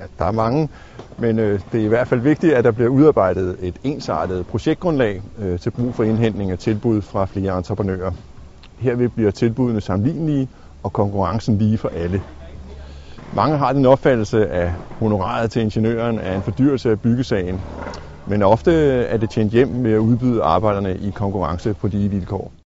Ja, der er mange, men øh, det er i hvert fald vigtigt, at der bliver udarbejdet et ensartet projektgrundlag øh, til brug for indhentning af tilbud fra flere entreprenører. Herved bliver tilbudene sammenlignelige og konkurrencen lige for alle. Mange har den opfattelse, at honoraret til ingeniøren er en fordyrelse af byggesagen, men ofte er det tjent hjem med at udbyde arbejderne i konkurrence på de vilkår.